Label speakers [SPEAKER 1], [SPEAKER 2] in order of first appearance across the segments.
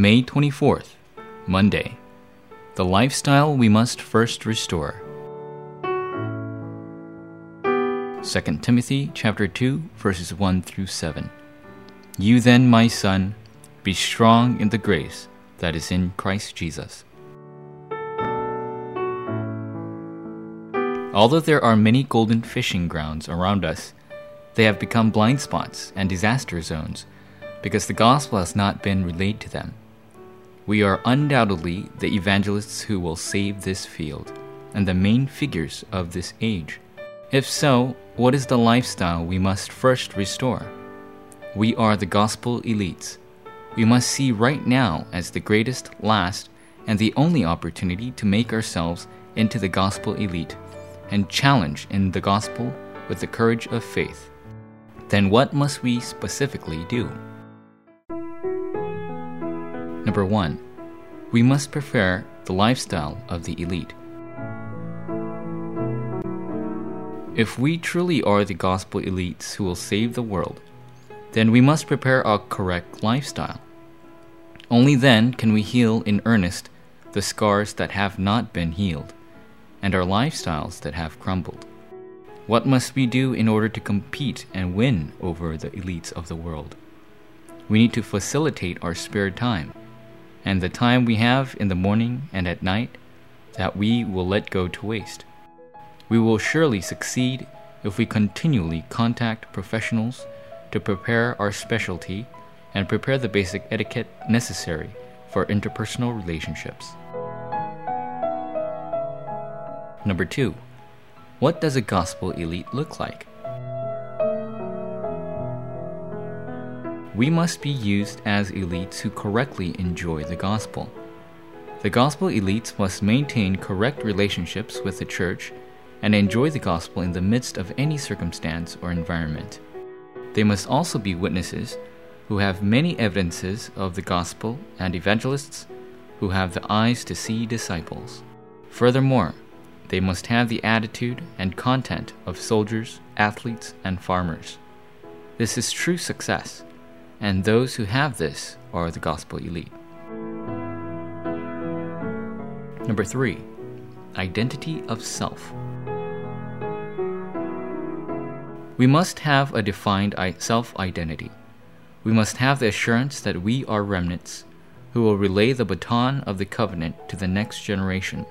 [SPEAKER 1] May 24th, Monday. The lifestyle we must first restore. 2 Timothy chapter 2 verses 1 through 7. You then, my son, be strong in the grace that is in Christ Jesus. Although there are many golden fishing grounds around us, they have become blind spots and disaster zones because the gospel has not been relayed to them. We are undoubtedly the evangelists who will save this field and the main figures of this age. If so, what is the lifestyle we must first restore? We are the gospel elites. We must see right now as the greatest, last, and the only opportunity to make ourselves into the gospel elite and challenge in the gospel with the courage of faith. Then what must we specifically do? Number one, we must prepare the lifestyle of the elite. If we truly are the gospel elites who will save the world, then we must prepare a correct lifestyle. Only then can we heal in earnest the scars that have not been healed and our lifestyles that have crumbled. What must we do in order to compete and win over the elites of the world? We need to facilitate our spare time and the time we have in the morning and at night that we will let go to waste. We will surely succeed if we continually contact professionals to prepare our specialty and prepare the basic etiquette necessary for interpersonal relationships. Number two, what does a gospel elite look like? We must be used as elites who correctly enjoy the gospel. The gospel elites must maintain correct relationships with the church and enjoy the gospel in the midst of any circumstance or environment. They must also be witnesses who have many evidences of the gospel and evangelists who have the eyes to see disciples. Furthermore, they must have the attitude and content of soldiers, athletes, and farmers. This is true success and those who have this are the gospel elite. Number three, identity of self. We must have a defined self identity. We must have the assurance that we are remnants who will relay the baton of the covenant to the next generation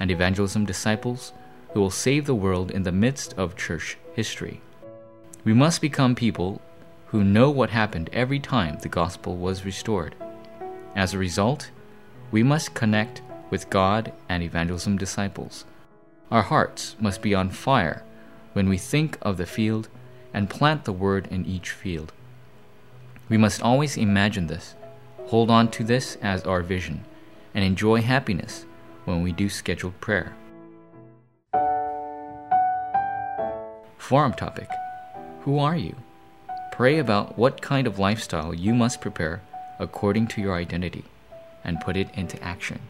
[SPEAKER 1] and evangelism disciples who will save the world in the midst of church history. We must become people who know what happened every time the gospel was restored. As a result, we must connect with God and evangelism disciples. Our hearts must be on fire when we think of the field and plant the word in each field. We must always imagine this, hold on to this as our vision, and enjoy happiness when we do scheduled prayer. Forum topic Who are you? Pray about what kind of lifestyle you must prepare according to your identity and put it into action.